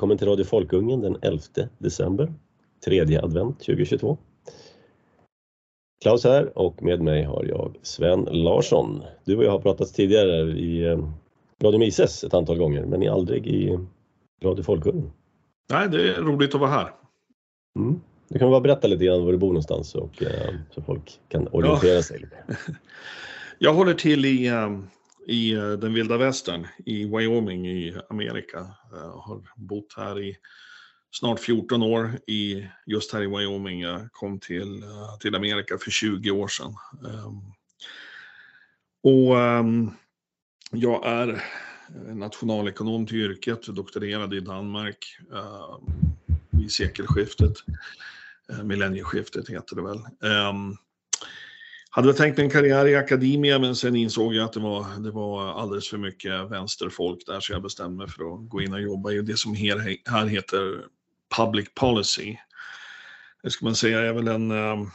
välkommen till Radio Folkungen den 11 december, tredje advent 2022. Klaus här och med mig har jag Sven Larsson. Du och jag har pratat tidigare i eh, Radio Mises ett antal gånger men aldrig i Radio Folkungen. Nej, det är roligt att vara här. Mm. Du kan bara berätta lite grann var du bor någonstans och, eh, så folk kan orientera ja. sig lite. Jag håller till i, eh, i eh, den vilda västern i Wyoming i Amerika. Jag har bott här i snart 14 år i, just här i Wyoming. Jag kom till, eh, till Amerika för 20 år sedan. Ehm, och ehm, jag är nationalekonom till yrket, doktorerade i Danmark ehm, vid sekelskiftet. Millennieskiftet heter det väl. Hade tänkt mig en karriär i akademia men sen insåg jag att det var, det var alldeles för mycket vänsterfolk där så jag bestämde mig för att gå in och jobba i det som här, här heter public policy. Det ska man säga är väl en, ehm,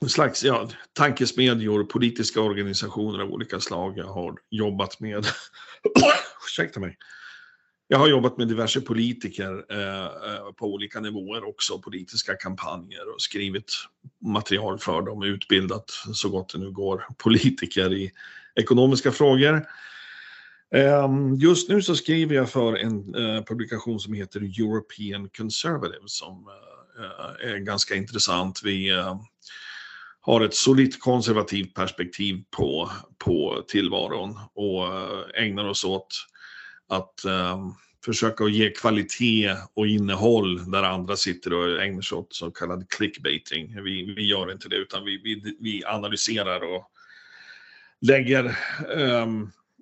en slags ja, tankesmedjor, politiska organisationer av olika slag jag har jobbat med. Ursäkta mig. Jag har jobbat med diverse politiker eh, eh, på olika nivåer också, politiska kampanjer och skrivit material för dem, utbildat så gott det nu går politiker i ekonomiska frågor. Ehm, just nu så skriver jag för en eh, publikation som heter European Conservative som eh, är ganska intressant. Vi eh, har ett solitt konservativt perspektiv på, på tillvaron och eh, ägnar oss åt att eh, försöka att ge kvalitet och innehåll där andra sitter och ägnar sig åt så kallad clickbaiting. Vi, vi gör inte det utan vi, vi, vi analyserar och lägger eh,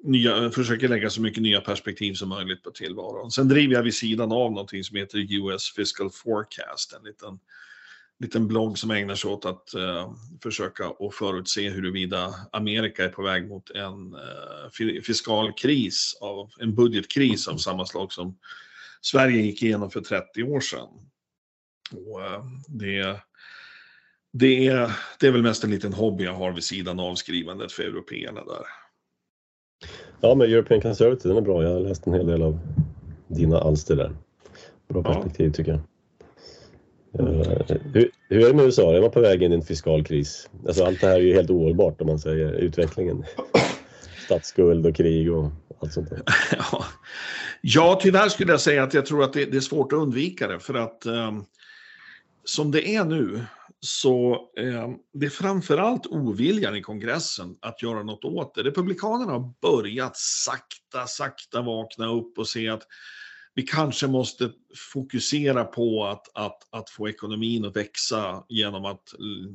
nya, försöker lägga så mycket nya perspektiv som möjligt på tillvaron. Sen driver jag vid sidan av någonting som heter US Fiscal Forecast, en liten, liten blogg som ägnar sig åt att uh, försöka och förutse huruvida Amerika är på väg mot en uh, fiskal kris, av, en budgetkris av samma slag som Sverige gick igenom för 30 år sedan. Och, uh, det, det, är, det är väl mest en liten hobby jag har vid sidan av skrivandet för européerna där. Ja, men European Conservative, den är bra. Jag har läst en hel del av dina alster där. Bra perspektiv ja. tycker jag. Eh, hur, hur, är det med USA? Är man på väg in i en fiskal kris? Alltså, allt det här är ju helt ohållbart om man säger utvecklingen. Statsskuld och krig och allt sånt där. Ja. ja, tyvärr skulle jag säga att jag tror att det, det är svårt att undvika det för att um, som det är nu så eh, det är framförallt oviljan i kongressen att göra något åt det. Republikanerna har börjat sakta, sakta vakna upp och se att vi kanske måste fokusera på att, att, att få ekonomin att växa genom att eh,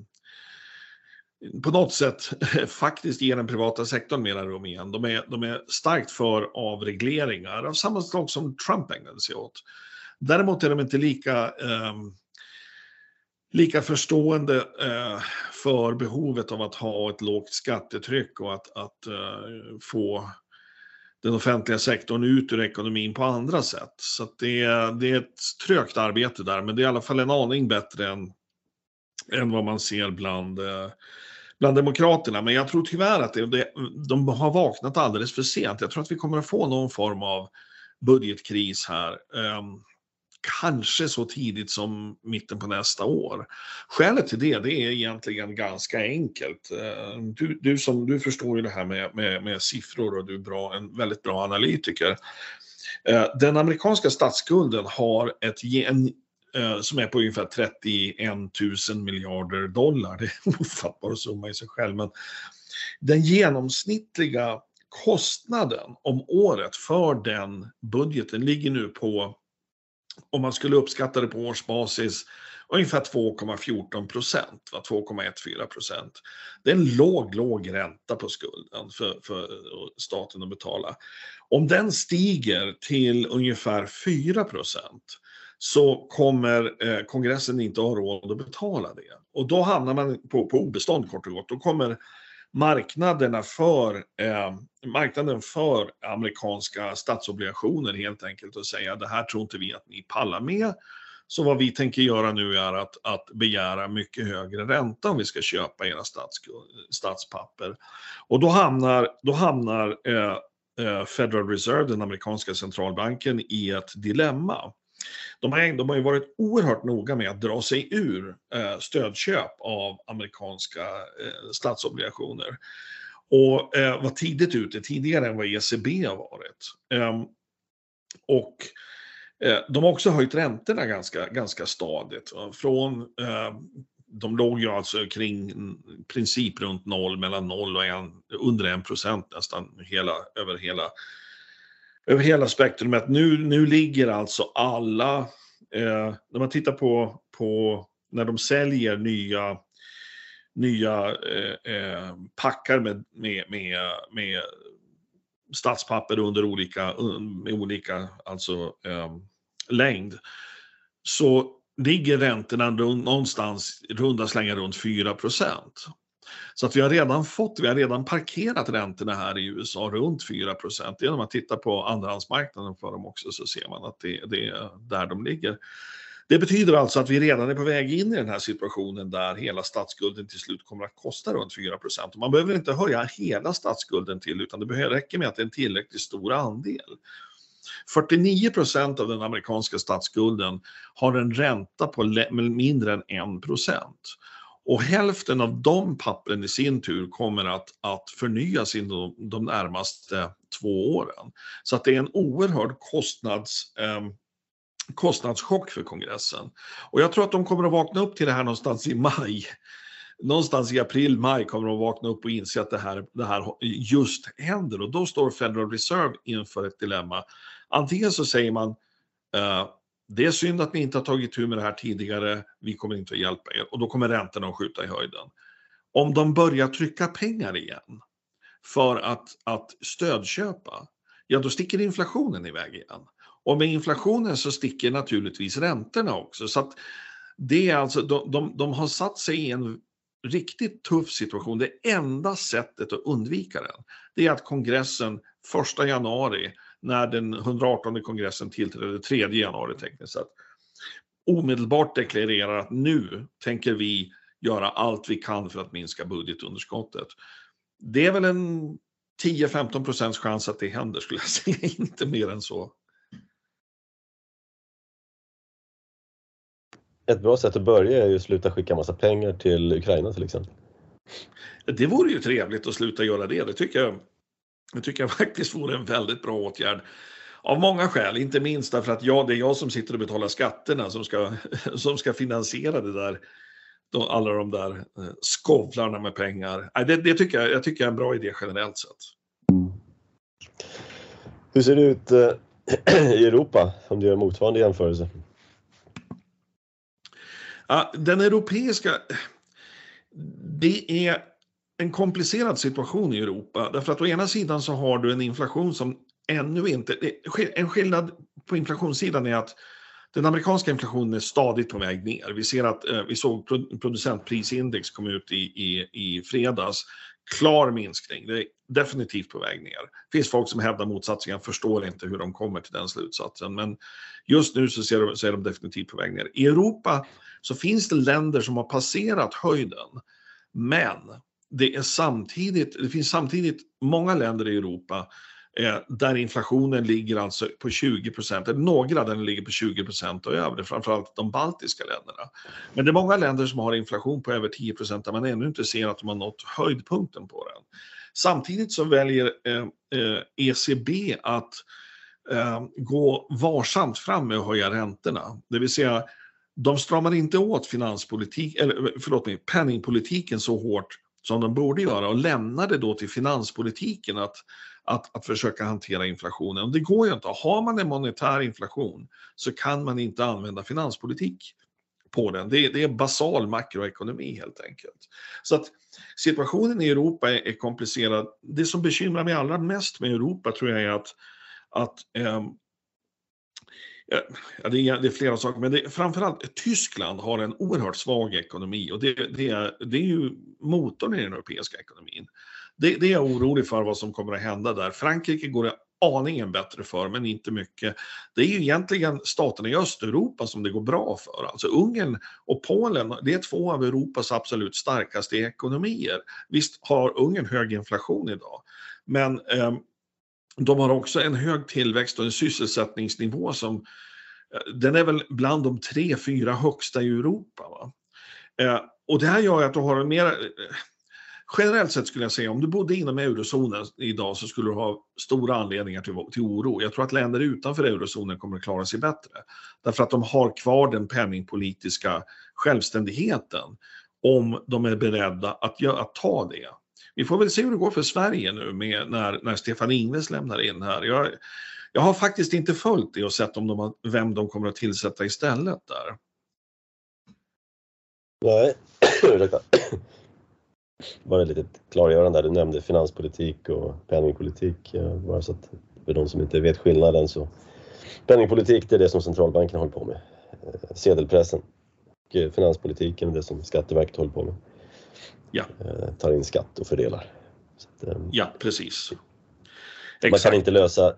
på något sätt faktiskt ge den privata sektorn mera rum igen. De är, de är starkt för avregleringar av samma slag som Trump ägnade sig åt. Däremot är de inte lika eh, lika förstående eh, för behovet av att ha ett lågt skattetryck och att, att eh, få den offentliga sektorn ut ur ekonomin på andra sätt. Så det, det är ett trögt arbete där, men det är i alla fall en aning bättre än, än vad man ser bland, eh, bland demokraterna. Men jag tror tyvärr att det, det, de har vaknat alldeles för sent. Jag tror att vi kommer att få någon form av budgetkris här. Um, kanske så tidigt som mitten på nästa år. Skälet till det, det är egentligen ganska enkelt. Eh, du, du, som, du förstår ju det här med, med, med siffror och du är bra, en väldigt bra analytiker. Eh, den amerikanska statsskulden har ett en, eh, som är på ungefär 31 000 miljarder dollar. Det är en ofattbar summa i sig själv. Men den genomsnittliga kostnaden om året för den budgeten ligger nu på om man skulle uppskatta det på årsbasis, ungefär 2,14 procent, 2,14 procent. Det är en låg, låg ränta på skulden för, för staten att betala. Om den stiger till ungefär 4 procent så kommer eh, kongressen inte ha råd att betala det. Och då hamnar man på, på obestånd kort och gott. Då kommer marknaderna för, eh, marknaden för amerikanska statsobligationer helt enkelt och säga det här tror inte vi att ni pallar med. Så vad vi tänker göra nu är att, att begära mycket högre ränta om vi ska köpa era stats, statspapper. Och då hamnar, då hamnar eh, eh, Federal Reserve, den amerikanska centralbanken, i ett dilemma. De har, de har ju varit oerhört noga med att dra sig ur eh, stödköp av amerikanska eh, statsobligationer och eh, var tidigt ute, tidigare än vad ECB har varit. Eh, och eh, de har också höjt räntorna ganska, ganska stadigt. Från, eh, de låg ju alltså kring princip runt noll, mellan noll och en, under en procent nästan hela, över hela över hela spektrumet. Nu, nu ligger alltså alla, eh, när man tittar på, på när de säljer nya, nya eh, eh packar med, med, med, med statspapper under olika, med olika alltså, eh, längd, så ligger räntorna någonstans runda slängar runt 4 procent. Så att vi har redan fått, vi har redan parkerat räntorna här i USA runt 4% Genom att titta på andrahandsmarknaden för dem också så ser man att det, det är där de ligger. Det betyder alltså att vi redan är på väg in i den här situationen där hela statsskulden till slut kommer att kosta runt 4% Man behöver inte höja hela statsskulden till utan det räcker med att det är en tillräckligt stor andel. 49 procent av den amerikanska statsskulden har en ränta på mindre än 1 procent. Och hälften av de pappren i sin tur kommer att, att förnyas inom de närmaste två åren. Så att det är en oerhörd kostnads, eh, kostnadschock för kongressen. Och jag tror att de kommer att vakna upp till det här någonstans i maj. Någonstans i april, maj kommer de att vakna upp och inse att det här, det här just händer. Och då står Federal Reserve inför ett dilemma. Antingen så säger man eh, det är synd att ni inte har tagit tur med det här tidigare, vi kommer inte att hjälpa er. Och då kommer räntorna att skjuta i höjden. Om de börjar trycka pengar igen för att, att stödköpa, ja då sticker inflationen iväg igen. Och med inflationen så sticker naturligtvis räntorna också. Så att det är alltså, de, de, de har satt sig i en riktigt tuff situation. Det enda sättet att undvika den, det är att kongressen 1 januari när den 118 kongressen tillträdde 3 januari tekniskt sett, omedelbart deklarerar att nu tänker vi göra allt vi kan för att minska budgetunderskottet. Det är väl en 10-15 procents chans att det händer skulle jag säga, inte mer än så. Ett bra sätt att börja är ju att sluta skicka massa pengar till Ukraina till exempel. Det vore ju trevligt att sluta göra det, det tycker jag det tycker jag faktiskt vore en väldigt bra åtgärd. Av många skäl, inte minst därför att jag, det är jag som sitter och betalar skatterna som ska, som ska finansiera det där, alla de där eh, skovlarna med pengar. Det, det tycker jag, jag tycker är en bra idé generellt sett. Mm. Hur ser det ut eh, i Europa om du gör motsvarande jämförelse? Ja, den europeiska, det är en komplicerad situation i Europa. Därför att å ena sidan så har du en inflation som ännu inte... En skillnad på inflationssidan är att den amerikanska inflationen är stadigt på väg ner. Vi ser att eh, vi såg producentprisindex kom ut i, i, i fredags. Klar minskning. Det är definitivt på väg ner. Det finns folk som hävdar motsatsen. Jag förstår inte hur de kommer till den slutsatsen. Men just nu så, ser de, så är de definitivt på väg ner. I Europa så finns det länder som har passerat höjden. Men det, är samtidigt, det finns samtidigt många länder i Europa eh, där inflationen ligger alltså på 20 procent, eller några där den ligger på 20 procent och över, framförallt de baltiska länderna. Men det är många länder som har inflation på över 10 procent där man ännu inte ser att de har nått höjdpunkten på den. Samtidigt så väljer eh, ECB eh, att eh, gå varsamt fram med att höja räntorna, det vill säga de stramar inte åt finanspolitik, eller förlåt mig, penningpolitiken så hårt som de borde göra och lämnade då till finanspolitiken att, att, att försöka hantera inflationen. Och Det går ju inte. Har man en monetär inflation så kan man inte använda finanspolitik på den. Det är, det är basal makroekonomi helt enkelt. Så att situationen i Europa är, är, komplicerad. Det som bekymrar mig allra mest med Europa tror jag är att, att eh, Eh, ja, det, är, det är flera saker, men det, framförallt Tyskland har en oerhört svag ekonomi och det, det, är, det är ju motorn i den europeiska ekonomin. Det, det är jag orolig för vad som kommer att hända där. Frankrike går det aningen bättre för, men inte mycket. Det är ju egentligen staterna i Östeuropa som det går bra för. Alltså Ungern och Polen, det är två av Europas absolut starkaste ekonomier. Visst har Ungern hög inflation idag, men eh, de har också en hög tillväxt och en sysselsättningsnivå som eh, den är väl bland de tre, fyra högsta i Europa. Va? Eh, och det här gör att du har en mer... Eh, generellt sett skulle jag säga, om du bodde inom eurozonen idag så skulle du ha stora anledningar till, till oro. Jag tror att länder utanför eurozonen kommer att klara sig bättre. Därför att de har kvar den penningpolitiska självständigheten om de är beredda att, att ta det. Vi får väl se hur det går för Sverige nu med när, när Stefan Ingves lämnar in här. Jag, jag har faktiskt inte följt det och sett om de har, vem de kommer att tillsätta istället där. Nej, ursäkta. Bara ett litet klargörande där. Du nämnde finanspolitik och penningpolitik. Bara så att för de som inte vet skillnaden så penningpolitik det är det som centralbanken håller på med. Eh, sedelpressen. Och eh, finanspolitiken är det som Skatteverket håller på med. Ja. Eh, tar in skatt och fördelar. Att, ja, precis. Man Exakt. kan inte lösa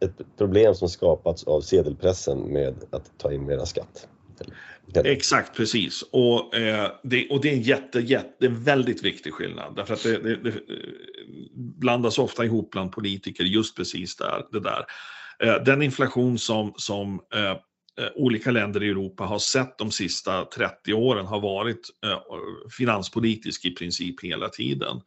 ett problem som skapats av sedelpressen med att ta in mera skatt. Exakt, precis. Och, eh, det, och det är en jätte, jätte, väldigt viktig skillnad. Därför att det, det, det, blandas ofta ihop bland politiker just precis där, det där. Eh, den inflation som, som eh, eh Eh, olika länder i Europa har sett de sista 30 åren har varit eh, finanspolitisk i princip hela tiden.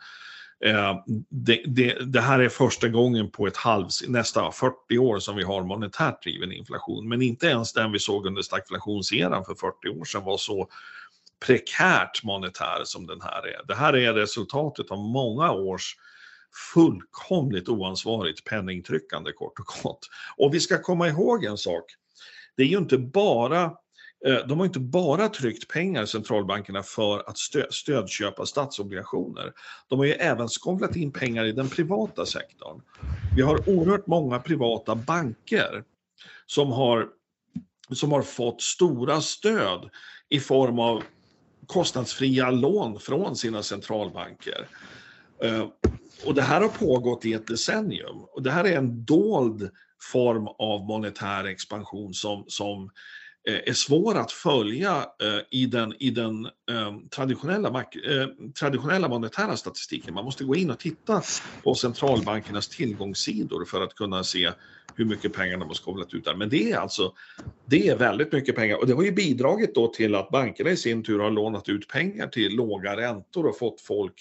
Eh, det, det, det, här är första gången på ett halv, nästa 40 år som vi har monetärt driven inflation. Men inte ens den vi såg under stagflationseran för 40 år sedan var så prekärt monetär som den här är. Det här är resultatet av många års fullkomligt oansvarigt penningtryckande kort och gott. Och vi ska komma ihåg en sak. Det är ju inte bara eh, de har inte bara tryckt pengar, centralbankerna, för att stö stödköpa statsobligationer. De har ju även skovlat in pengar i den privata sektorn. Vi har oerhört många privata banker som har, som har fått stora stöd i form av kostnadsfria lån från sina centralbanker. Eh, och det här har pågått i ett decennium. Och det här är en dold form av monetär expansion som, som eh, är svår att följa eh, i den, i den ehm, traditionella, eh, traditionella monetära statistiken. Man måste gå in och titta på centralbankernas tillgångssidor för att kunna se hur mycket pengar de har skavlat ut där. Men det är alltså det är väldigt mycket pengar och det har ju bidragit då till att bankerna i sin tur har lånat ut pengar till låga räntor och fått folk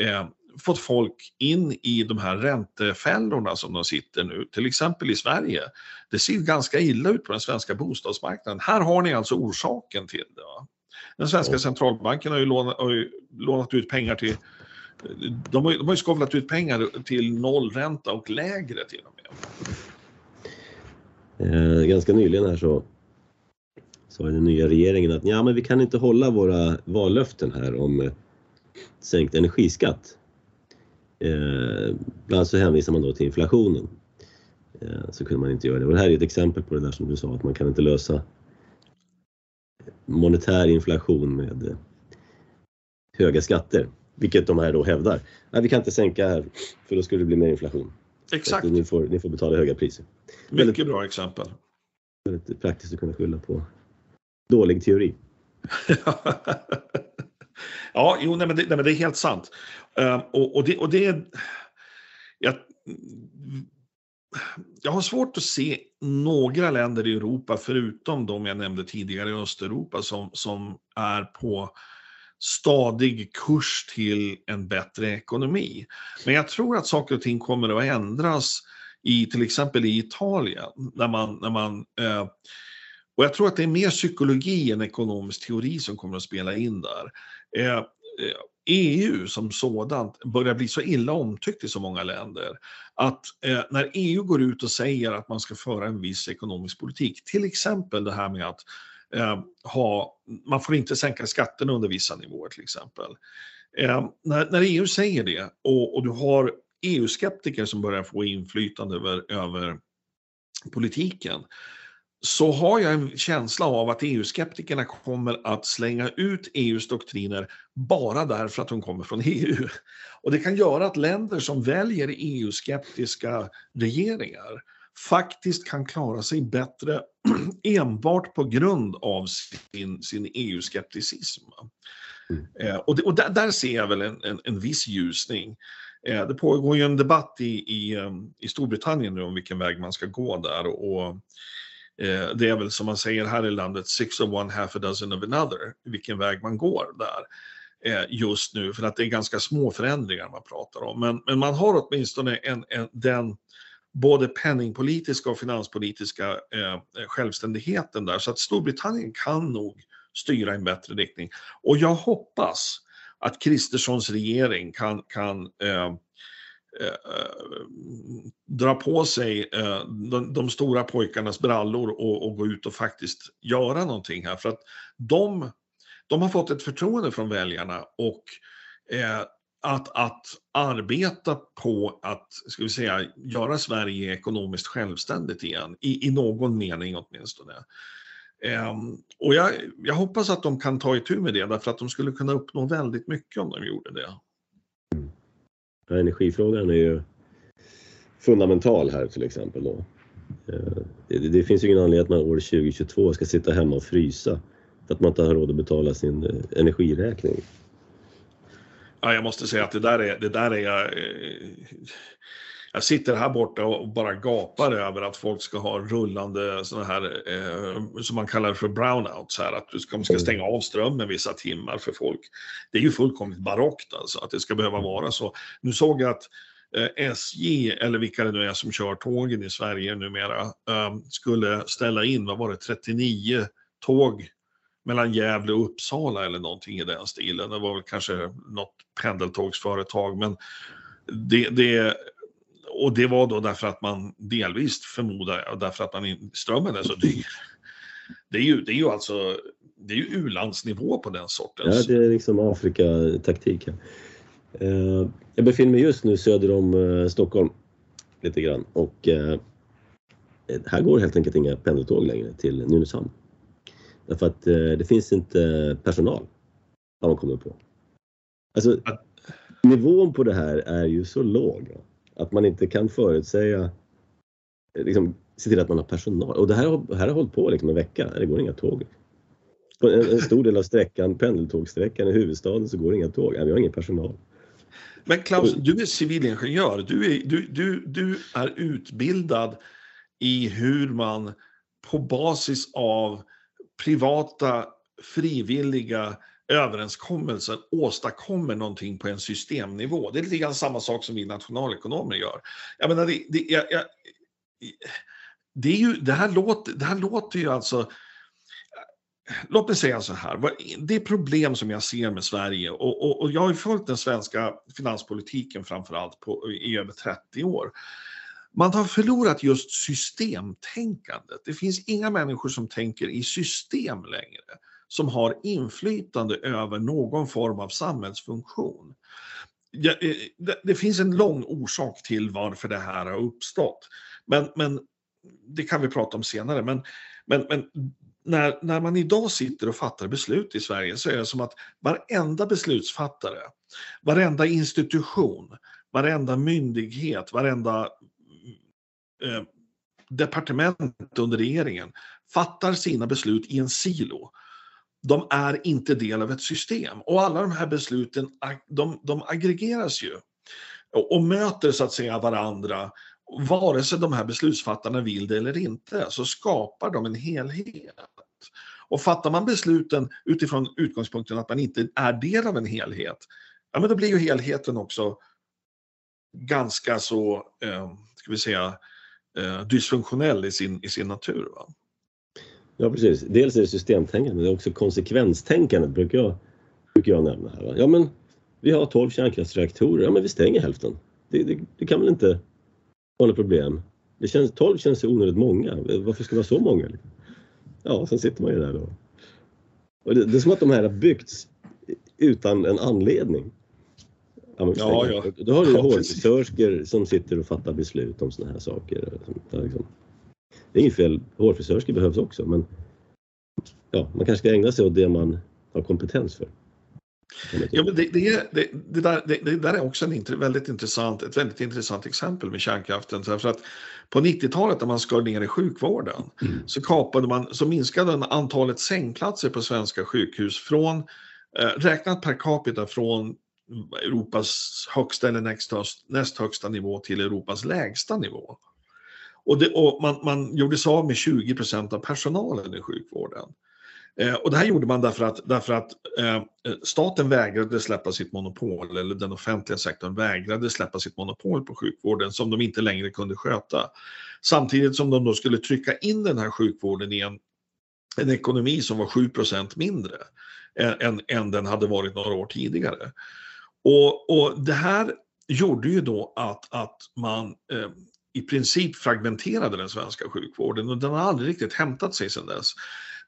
eh, fått folk in i de här räntefällorna som de sitter nu, till exempel i Sverige. Det ser ganska illa ut på den svenska bostadsmarknaden. Här har ni alltså orsaken till det. Va? Den svenska centralbanken har ju lånat, har ju lånat ut pengar till de har, de har ju skavlat ut pengar till nollränta och lägre till och med. Eh, ganska nyligen här så sa den nya regeringen att ja, men vi kan inte hålla våra vallöften här om sänkt energiskatt. Eh, bland annat så hänvisar man då till inflationen. Eh, så kunde man inte göra det. Och det här är ett exempel på det där som du sa, att man kan inte lösa monetär inflation med eh, höga skatter. Vilket de här då hävdar. Nej, vi kan inte sänka här för då skulle det bli mer inflation. Exakt. Ni får, ni får betala höga priser. Mycket väldigt, bra exempel. Väldigt praktiskt att kunna skylla på dålig teori. ja, jo, nej, men det, nej, men det är helt sant. Uh, och, och, det, och det jag, jag har svårt att se några länder i Europa, förutom de jag nämnde tidigare i Östeuropa, som, som är på stadig kurs till en bättre ekonomi. Men jag tror att saker och ting kommer att ändras i till exempel i Italien, när man, när man eh, och jag tror att det är mer psykologi än ekonomisk teori som kommer att spela in där. Eh, eh EU som sådant börjar bli så illa omtyckt i så många länder att eh, när EU går ut och säger att man ska föra en viss ekonomisk politik, till exempel det här med att eh, ha, man får inte sänka skatterna under vissa nivåer till exempel. Eh, när, när, EU säger det och, och du har EU-skeptiker som börjar få inflytande över, över politiken, så har jag en känsla av att EU-skeptikerna kommer att slänga ut EUs doktriner bara därför att de kommer från EU. Och det kan göra att länder som väljer EU-skeptiska regeringar faktiskt kan klara sig bättre enbart på grund av sin, sin EU-skepticism. Mm. Eh, och, det, och där, där, ser jag väl en, en, en viss ljusning. Eh, det pågår ju en debatt i, i, um, i Storbritannien nu om vilken väg man ska gå där. Och, eh, det är väl som man säger här i landet, six of one, half a dozen of another, vilken väg man går där eh, just nu, för att det är ganska små förändringar man pratar om. Men, men man har åtminstone en, en, den både penningpolitiska och finanspolitiska eh, självständigheten där, så att Storbritannien kan nog styra i en bättre riktning. Och jag hoppas att Kristerssons regering kan, kan eh, eh, Eh, dra på sig eh, de, de, stora pojkarnas brallor och, och, gå ut och faktiskt göra någonting här. För att de, de har fått ett förtroende från väljarna och eh, att, att arbeta på att, ska vi säga, göra Sverige ekonomiskt självständigt igen, i, i någon mening åtminstone. Um, och jag, jag, hoppas att de kan ta itu med det därför att de skulle kunna uppnå väldigt mycket om de gjorde det. Mm energifrågan är ju fundamental här till exempel. Då. Eh, det, det, finns ju ingen anledning att man år 2022 ska sitta hemma och frysa för att man inte har råd att betala sin eh, energiräkning. Ja, jag måste säga att det där är, det där är eh, jag... Sitter här borta och bara gapar över att folk ska ha rullande sådana här, eh, som man kallar för brownouts här, att du ska, man ska mm. stänga av strömmen vissa timmar för folk. Det är ju fullkomligt barockt alltså, att det ska behöva vara så. Nu såg jag att eh, SJ, eller vilka det nu är som kör tågen i Sverige numera, eh, skulle ställa in, vad var det, 39 tåg mellan Gävle och Uppsala eller någonting i den stilen. Det var väl kanske något pendeltågsföretag, men det, det och det var då därför att man delvis förmodar, därför att man, strömmen är så dyr. Det är ju, det är ju alltså, det är ju u-landsnivå på den sortens. Ja, det är liksom Afrika-taktik. Eh, jag befinner mig just nu söder om eh, Stockholm lite grann och eh, här går helt enkelt inga pendeltåg längre till Nynäshamn. Därför att det finns inte personal, har man kommit på. Alltså, nivån på det här är ju så låg. Att man inte kan förutsäga, liksom, se till att man har personal. Och det här, här har hållit på liksom en vecka, det går inga tåg. På en, en stor del av sträckan, pendeltågsträckan i huvudstaden så går det inga tåg, vi har ingen personal. Men Klaus, du är civilingenjör. Du är, du, du, du är utbildad i hur man på basis av privata frivilliga överenskommelsen åstadkommer någonting på en systemnivå. Det är lite grann samma sak som vi nationalekonomer gör. Jag menar, det, det, jag, jag, det, är ju, det, här låter, det här låter ju alltså... Låt mig säga så här, det problem som jag ser med Sverige och, och, och jag har ju följt den svenska finanspolitiken framförallt på, i över 30 år. Man har förlorat just systemtänkandet. Det finns inga människor som tänker i system längre som har inflytande över någon form av samhällsfunktion. Eh, det finns en lång orsak till varför det här har uppstått. Men, men det kan vi prata om senare. Men, men, men när, när man idag sitter och fattar beslut i Sverige så är det som att varenda beslutsfattare, varenda institution, varenda myndighet, varenda eh, departement under regeringen fattar sina beslut i en silo de är inte del av ett system. Och alla de här besluten, de, de aggregeras ju och, möter så att säga varandra. Vare sig de här beslutsfattarna vill det eller inte, så skapar de en helhet. Och fattar man besluten utifrån utgångspunkten att man inte är del av en helhet, ja men då blir ju helheten också ganska så, eh, ska vi säga, eh, dysfunktionell i sin, i sin natur. Va? Ja precis. Dels är det systemtänkande men det är också konsekvenstänkande brukar jag, brukar jag nämna. Här, Ja men vi har 12 kärnkraftsreaktorer, ja men vi stänger hälften. Det, det, det kan väl inte vara något problem. Det känns, 12 känns ju onödigt många. Varför ska det vara så många? Ja, sen sitter man ju där då. Och det, det är som att de här har byggts utan en anledning. Ja, ja, ja. Då har du ja, hårfrisörskor som sitter och fattar beslut om sådana här saker. Liksom det är inget fel, hårfrisörskor behövs också men ja, man kanske ska ägna sig åt det man har kompetens för. Ja, men det, det, det, det, där, det, där är också en väldigt intressant, ett väldigt intressant exempel med kärnkraften. För att på 90-talet när man skar ner i sjukvården mm. så, kapade man, så minskade antalet sängplatser på svenska sjukhus från eh, räknat per capita från Europas högsta eller näst, näst högsta nivå till Europas lägsta nivå. Och, det, och man, man gjorde sig av med 20% av personalen i sjukvården. Eh, och det här gjorde man därför att, därför att eh, staten vägrade släppa sitt monopol, eller den offentliga sektorn vägrade släppa sitt monopol på sjukvården som de inte längre kunde sköta. Samtidigt som de då skulle trycka in den här sjukvården i en, en ekonomi som var 7% mindre eh, än, än den hade varit några år tidigare. Och, och det här gjorde ju då att, att man eh, i princip fragmenterade den svenska sjukvården och den har aldrig riktigt hämtat sig sedan dess.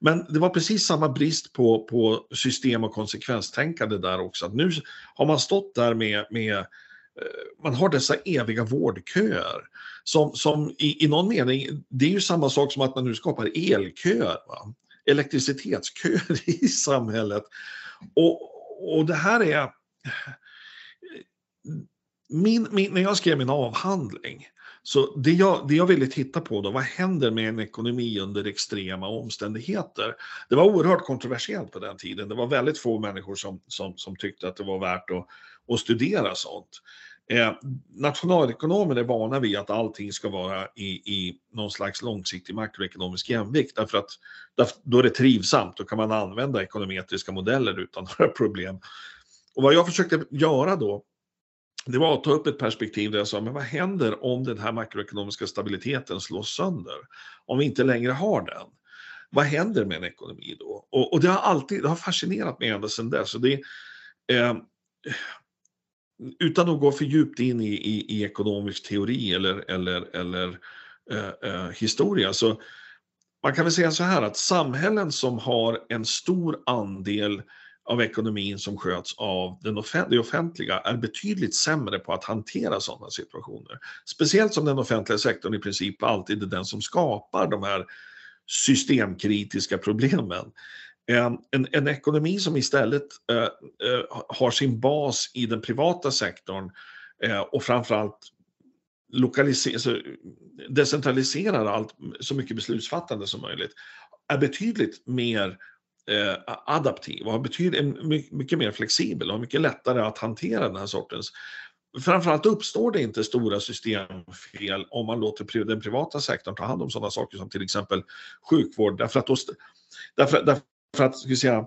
Men det var precis samma brist på, på system och konsekvenstänkande där också. Att nu har man stått där med, med eh, man har dessa eviga vårdköer som, som i, i någon mening, det är ju samma sak som att man nu skapar elköer, va? elektricitetsköer i samhället. Och, och det här är... Eh, min, min, när jag skrev min avhandling så det jag, det jag ville titta på då, vad händer med en ekonomi under extrema omständigheter? Det var oerhört kontroversiellt på den tiden. Det var väldigt få människor som, som, som tyckte att det var värt att, att studera sånt. Eh, nationalekonomer är vana vid att allting ska vara i, i någon slags långsiktig makroekonomisk jämvikt därför att därför, då är det trivsamt, då kan man använda ekonometriska modeller utan några problem. Och vad jag försökte göra då det var att ta upp ett perspektiv där jag sa, men vad händer om den här makroekonomiska stabiliteten slås sönder? Om vi inte längre har den? Vad händer med en ekonomi då? Och, och det har alltid det har fascinerat mig ända sedan dess. det, eh, utan att gå för djupt in i, i, i ekonomisk teori eller, eller, eller eh, eh, historia, så man kan väl säga så här att samhällen som har en stor andel av ekonomin som sköts av den offent det offentliga är betydligt sämre på att hantera sådana situationer. Speciellt som den offentliga sektorn i princip alltid är den som skapar de här systemkritiska problemen. En, en, en ekonomi som istället eh, eh har sin bas i den privata sektorn eh, och framförallt alltså, decentraliserar allt, så mycket beslutsfattande som möjligt, är betydligt mer eh, adaptiv och har mycket mer flexibel och mycket lättare att hantera den här sortens Framförallt uppstår det inte stora systemfel om man låter den privata sektorn ta hand om sådana saker som till exempel sjukvård därför att, då, därför, därför att ska säga,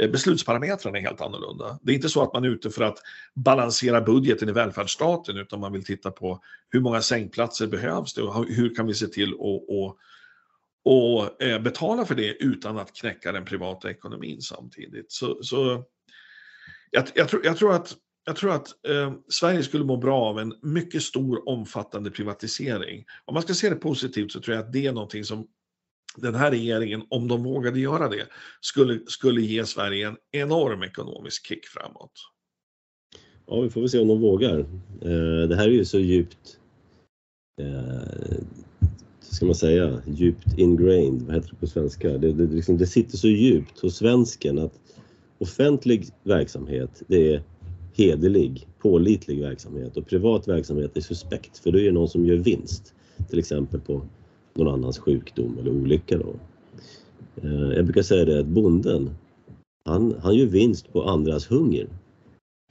eh, beslutsparametrarna är helt annorlunda. Det är inte så att man är ute för att balansera budgeten i välfärdsstaten utan man vill titta på hur många sängplatser behövs det och hur kan vi se till att och eh, betala för det utan att knäcka den privata ekonomin samtidigt. Så, så jag, jag, tror, jag tror att, jag tror att eh, Sverige skulle må bra av en mycket stor omfattande privatisering. Om man ska se det positivt så tror jag att det är någonting som den här regeringen, om de vågade göra det, skulle, skulle ge Sverige en enorm ekonomisk kick framåt. Ja, vi får väl se om de vågar. Eh, det här är ju så djupt eh, ska man säga, djupt ingrained, vad heter det på svenska? Det, det, liksom, det sitter så djupt hos svensken att offentlig verksamhet, det är hederlig, pålitlig verksamhet och privat verksamhet är suspekt för då är det någon som gör vinst, till exempel på någon annans sjukdom eller olycka. Då. Eh, jag brukar säga det att bonden, han, han gör vinst på andras hunger.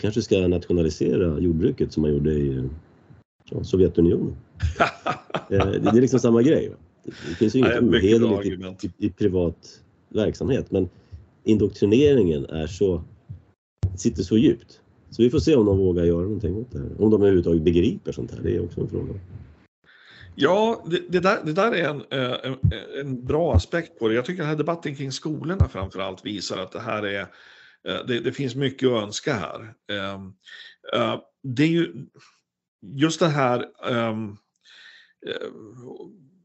Kanske ska nationalisera jordbruket som man gjorde i ja, Sovjetunionen. Eh, det är liksom samma grej. Det finns ju inget ohederligt i, i, privat verksamhet men indoktrineringen är så, sitter så djupt. Så vi får se om de vågar göra någonting åt det här. Om de överhuvudtaget begriper sånt här, det är också en fråga. Ja, det, det, där, det där är en, eh, en, en, bra aspekt på det. Jag tycker den här debatten kring skolorna framför allt visar att det här är, eh, det, det finns mycket att önska här. Ehm, det är ju just det här eh,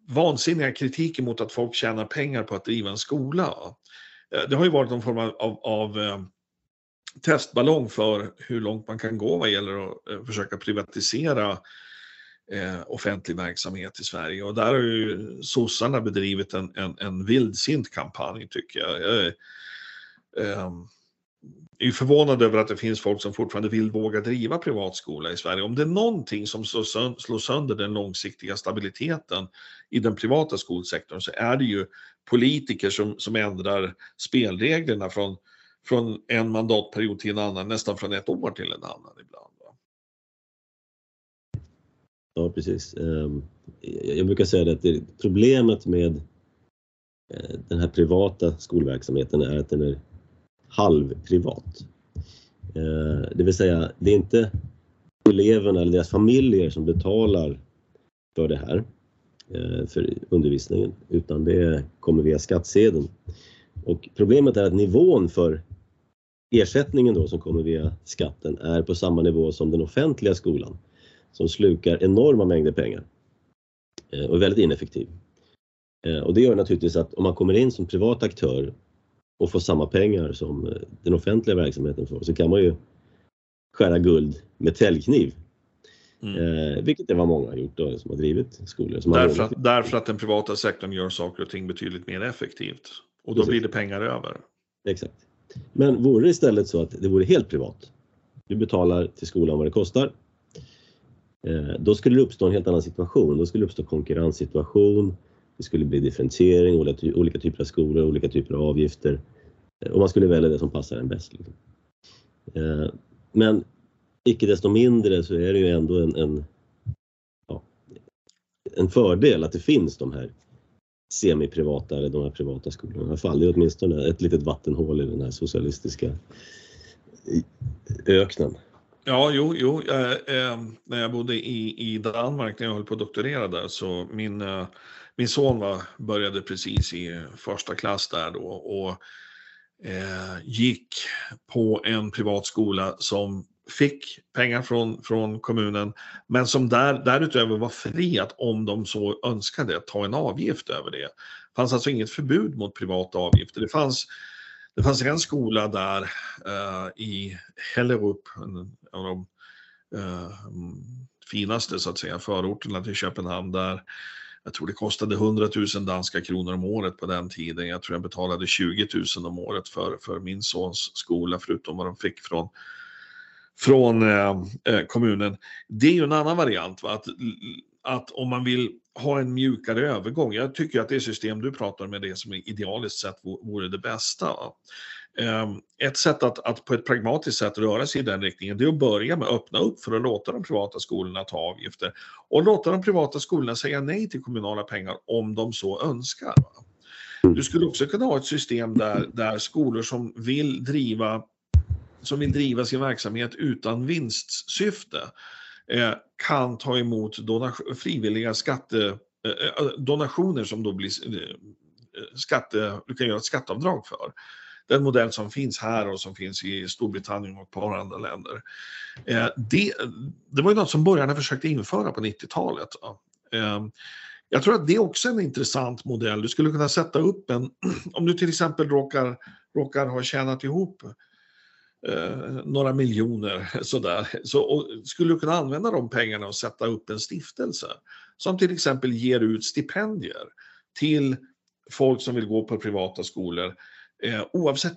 vansinniga kritiken mot att folk tjänar pengar på att driva en skola. Eh, det har ju varit någon form av, av, av eh, testballong för hur långt man kan gå vad gäller att eh, försöka privatisera offentlig verksamhet i Sverige. Och där har ju sossarna bedrivit en, en, en vildsint kampanj tycker jag. Eh, är förvånad över att det finns folk som fortfarande vill våga driva privatskola i Sverige. Om det är någonting som slår sönder den långsiktiga stabiliteten i den privata skolsektorn så är det ju politiker som, som ändrar spelreglerna från från en mandatperiod till en annan, nästan från ett år till en annan ibland. Va? Ja, precis. Ehm, jag brukar säga att det, problemet med eh, den här privata skolverksamheten är att den är halvprivat. Eh, det vill säga, det är inte eleverna eller deras familjer som betalar för det här, eh, för undervisningen, utan det kommer via skattsedeln. Och problemet är att nivån för ersättningen då som kommer via skatten är på samma nivå som den offentliga skolan som slukar enorma mängder pengar eh, och är väldigt ineffektiv. Och det gör naturligtvis att om man kommer in som privat aktör och får samma pengar som eh, den offentliga verksamheten får så kan man ju skära guld med täljkniv. Mm. Eh, vilket är vad många har gjort då, som har drivit skolor. Som därför, att, därför att den privata sektorn gör saker och ting betydligt mer effektivt. Och då Precis. blir det pengar över. Exakt. Men vore det istället så att det vore helt privat. Du betalar till skolan vad det kostar. Eh, då skulle det uppstå en helt annan situation. Då skulle det uppstå konkurrenssituation. Det skulle bli differentiering, olika typer av skolor, olika typer av avgifter eh, och man skulle välja det som passar en bäst. Liksom. Eh, men icke desto mindre så är det ju ändå en, en, ja, en fördel att det finns de här semiprivata eller de här privata skolorna. I alla fall det är åtminstone ett litet vattenhål i den här socialistiska öknen. Ja, jo, jo. Eh, eh, när jag bodde i, i Danmark när jag höll på att doktorera där så min eh, min son var, började precis i första klass där då och eh, gick på en privat skola som fick pengar från, från kommunen men som där, därutöver var fri att om de så önskade ta en avgift över det. Det fanns alltså inget förbud mot privata avgifter. Det fanns, det fanns en skola där eh, i Hellerup, en av de eh, mm, finaste så att säga förorterna till Köpenhamn där jag tror det kostade 100 000 danska kronor om året på den tiden. Jag tror jag betalade 20 000 om året för, för min sons skola, förutom vad de fick från, från eh, eh, kommunen. Det är ju en annan variant, va? Att, att om man vill ha en mjukare övergång. Jag tycker att det system du pratar om är det som idealiskt sett vore det bästa. Va? Ehm, ett sätt att, att, på ett pragmatiskt sätt röra sig i den riktningen det är att börja med att öppna upp för att låta de privata skolorna ta avgifter och låta de privata skolorna säga nej till kommunala pengar om de så önskar. Du skulle också kunna ha ett system där, där skolor som vill driva som vill driva sin verksamhet utan vinstsyfte eh, kan ta emot frivilliga skatte, eh, eh, donationer som då blir eh, skatte, du kan göra ett skatteavdrag för den modell som finns här och som finns i Storbritannien och ett par andra länder. Eh, det, det var ju något som borgarna försökte införa på 90-talet. Ehm, jag tror att det är också en intressant modell. Du skulle kunna sätta upp en, om du till exempel råkar, råkar ha tjänat ihop eh, några miljoner sådär, så och skulle du kunna använda de pengarna och sätta upp en stiftelse som till exempel ger ut stipendier till folk som vill gå på privata skolor eh, oavsett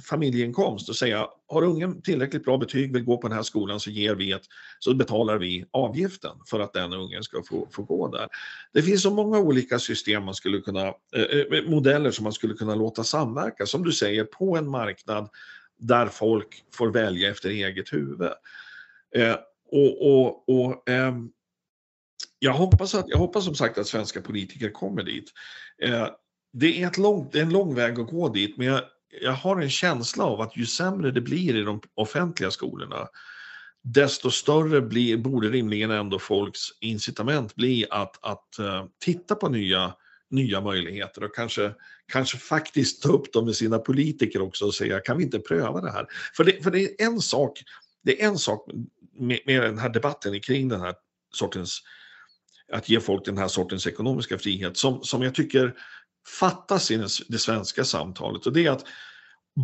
familjeinkomst och säga har ungen tillräckligt bra betyg, vill gå på den här skolan så ger vi ett, så betalar vi avgiften för att den ungen ska få, få gå där. Det finns så många olika system man skulle kunna, eh, eh modeller som man skulle kunna låta samverka, som du säger, på en marknad där folk får välja efter eget huvud. Eh, och, och, och eh, jag, hoppas att, jag hoppas som sagt att svenska politiker kommer dit. Eh, det är, ett långt, det är en lång väg att gå dit, men jag, jag har en känsla av att ju sämre det blir i de offentliga skolorna, desto större blir, borde rimligen ändå folks incitament bli att, att uh, titta på nya, nya möjligheter och kanske, kanske faktiskt ta upp dem med sina politiker också och säga kan vi inte pröva det här? För det, för det är en sak, det är en sak med, med den här debatten kring den här sortens att ge folk den här sortens ekonomiska frihet som, som jag tycker fattas i det svenska samtalet och det är att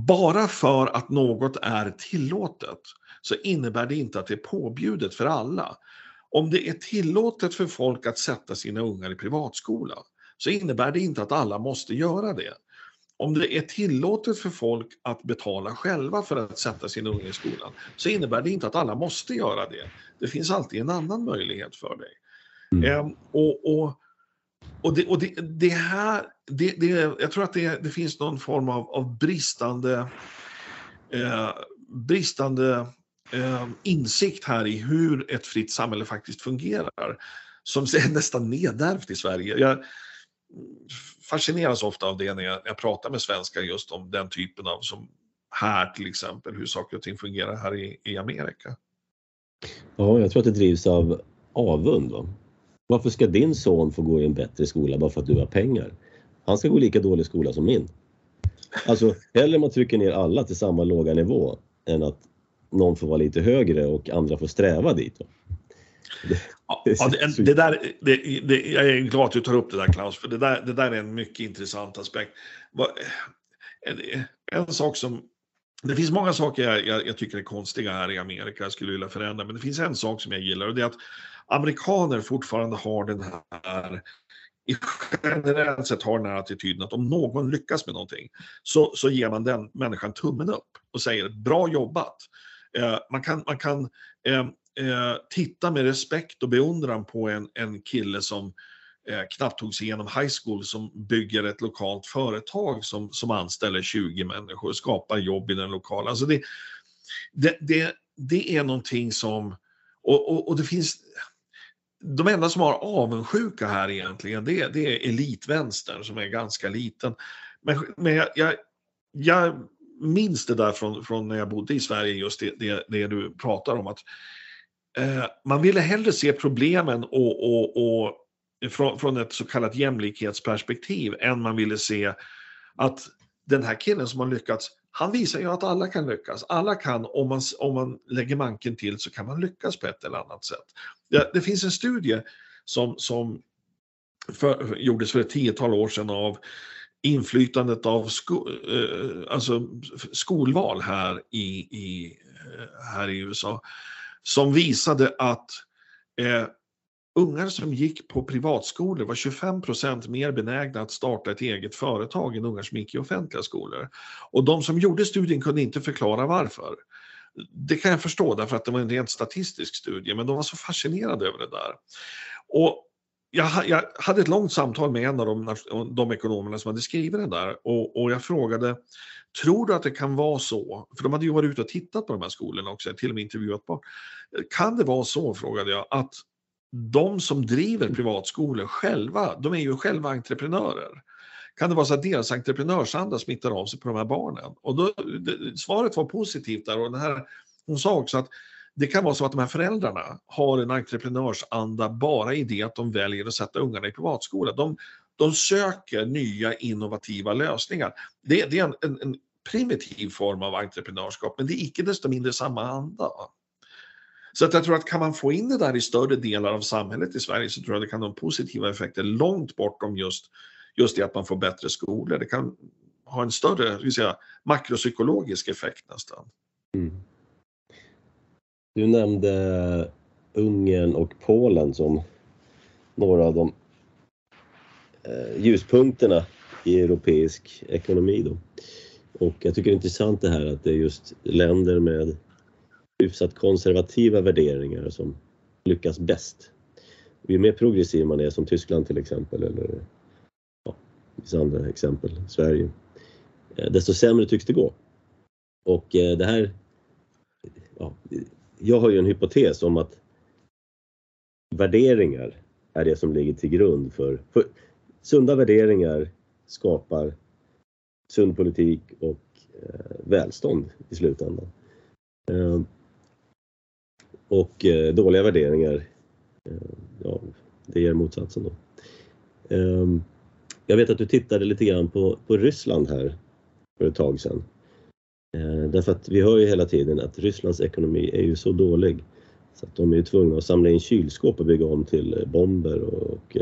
bara för att något är tillåtet så innebär det inte att det är påbjudet för alla. Om det är tillåtet för folk att sätta sina ungar i privatskola så innebär det inte att alla måste göra det. Om det är tillåtet för folk att betala själva för att sätta sina ungar i skolan så innebär det inte att alla måste göra det. Det finns alltid en annan möjlighet för dig. Mm. Ehm, och, och och det, och det, det här, det, det, jag tror att det, det finns någon form av, av bristande, eh, bristande eh, insikt här i hur ett fritt samhälle faktiskt fungerar. Som är nästan nedärvt i Sverige. Jag fascineras ofta av det när jag, jag pratar med svenskar just om den typen av, som här till exempel, hur saker och ting fungerar här i, i Amerika. Ja, jag tror att det drivs av avund. Va? Varför ska din son få gå i en bättre skola bara för att du har pengar? Han ska gå i lika dålig skola som min. Alltså hellre man trycker ner alla till samma låga nivå än att någon får vara lite högre och andra får sträva dit. Det, ja, det, det där, det, det, jag är glad att du tar upp det där Klaus, för det där, det där är en mycket intressant aspekt. En, en sak som det finns många saker jag, jag, jag, tycker är konstiga här i Amerika, jag skulle vilja förändra, men det finns en sak som jag gillar och det är att amerikaner fortfarande har den här generellt sett har den här attityden att om någon lyckas med någonting så, så ger man den människan tummen upp och säger bra jobbat. Eh, man kan, man kan eh, eh, titta med respekt och beundran på en, en kille som eh, knappt tog sig igenom high school som bygger ett lokalt företag som, som anställer 20 människor och skapar jobb i den lokala. Alltså det, det, det, det är någonting som, och, och, och, det finns, de enda som har avundsjuka här egentligen, det, det är elitvänstern som är ganska liten. Men, men jag, jag, jag minns det där från, från när jag bodde i Sverige, just det, det, det du pratar om. att eh, Man ville hellre se problemen och, och, och från, från ett så kallat jämlikhetsperspektiv än man ville se att den här killen som har lyckats, han visar ju att alla kan lyckas. Alla kan, om man, om man lägger manken till så kan man lyckas på ett eller annat sätt. Det, det finns en studie som, som för, gjordes för ett tiotal år sedan av inflytandet av sko, eh, alltså skolval här i, i, eh, här i USA som visade att eh, ungar som gick på privatskolor var 25 procent mer benägna att starta ett eget företag än ungar som gick i offentliga skolor. Och de som gjorde studien kunde inte förklara varför. Det kan jag förstå därför att det var en rent statistisk studie, men de var så fascinerade över det där. Och jag, jag hade ett långt samtal med en av de, de ekonomerna som hade skrivit den där och, och, jag frågade, tror du att det kan vara så, för de hade ju varit ute och tittat på de här skolorna också, till och med intervjuat barn. Kan det vara så, frågade jag, att de som driver privatskolor själva, de är ju själva entreprenörer. Kan det vara så att deras entreprenörsanda smittar av sig på de här barnen? Och då, det, svaret var positivt där och den här, hon sa också att det kan vara så att de här föräldrarna har en entreprenörsanda bara i det att de väljer att sätta ungarna i privatskola. De, de söker nya innovativa lösningar. Det, det är en, en, en, primitiv form av entreprenörskap, men det är icke desto mindre samma anda. Så att jag tror att kan man få in det där i större delar av samhället i Sverige så tror jag det kan ha positiva effekter långt bortom just, just det att man får bättre skolor. Det kan ha en större vill säga, makropsykologisk effekt nästan. Mm. Du nämnde Ungern och Polen som några av de eh, ljuspunkterna i europeisk ekonomi. Då. Och jag tycker det är intressant det här att det är just länder med hyfsat konservativa värderingar som lyckas bäst. Ju mer progressiv man är som Tyskland till exempel eller ja, vissa andra exempel, Sverige, eh, desto sämre tycks det gå. Och eh, det här, ja, jag har ju en hypotes om att värderingar är det som ligger till grund för, för sunda värderingar skapar sund politik och eh, välstånd i slutändan. Eh, och eh, dåliga värderingar, eh, ja, det ger motsatsen då. Ehm, jag vet att du tittade lite grann på, på Ryssland här för ett tag sedan. Eh, därför att vi hör ju hela tiden att Rysslands ekonomi är ju så dålig så att de är tvungna att samla in kylskåp och bygga om till bomber och, och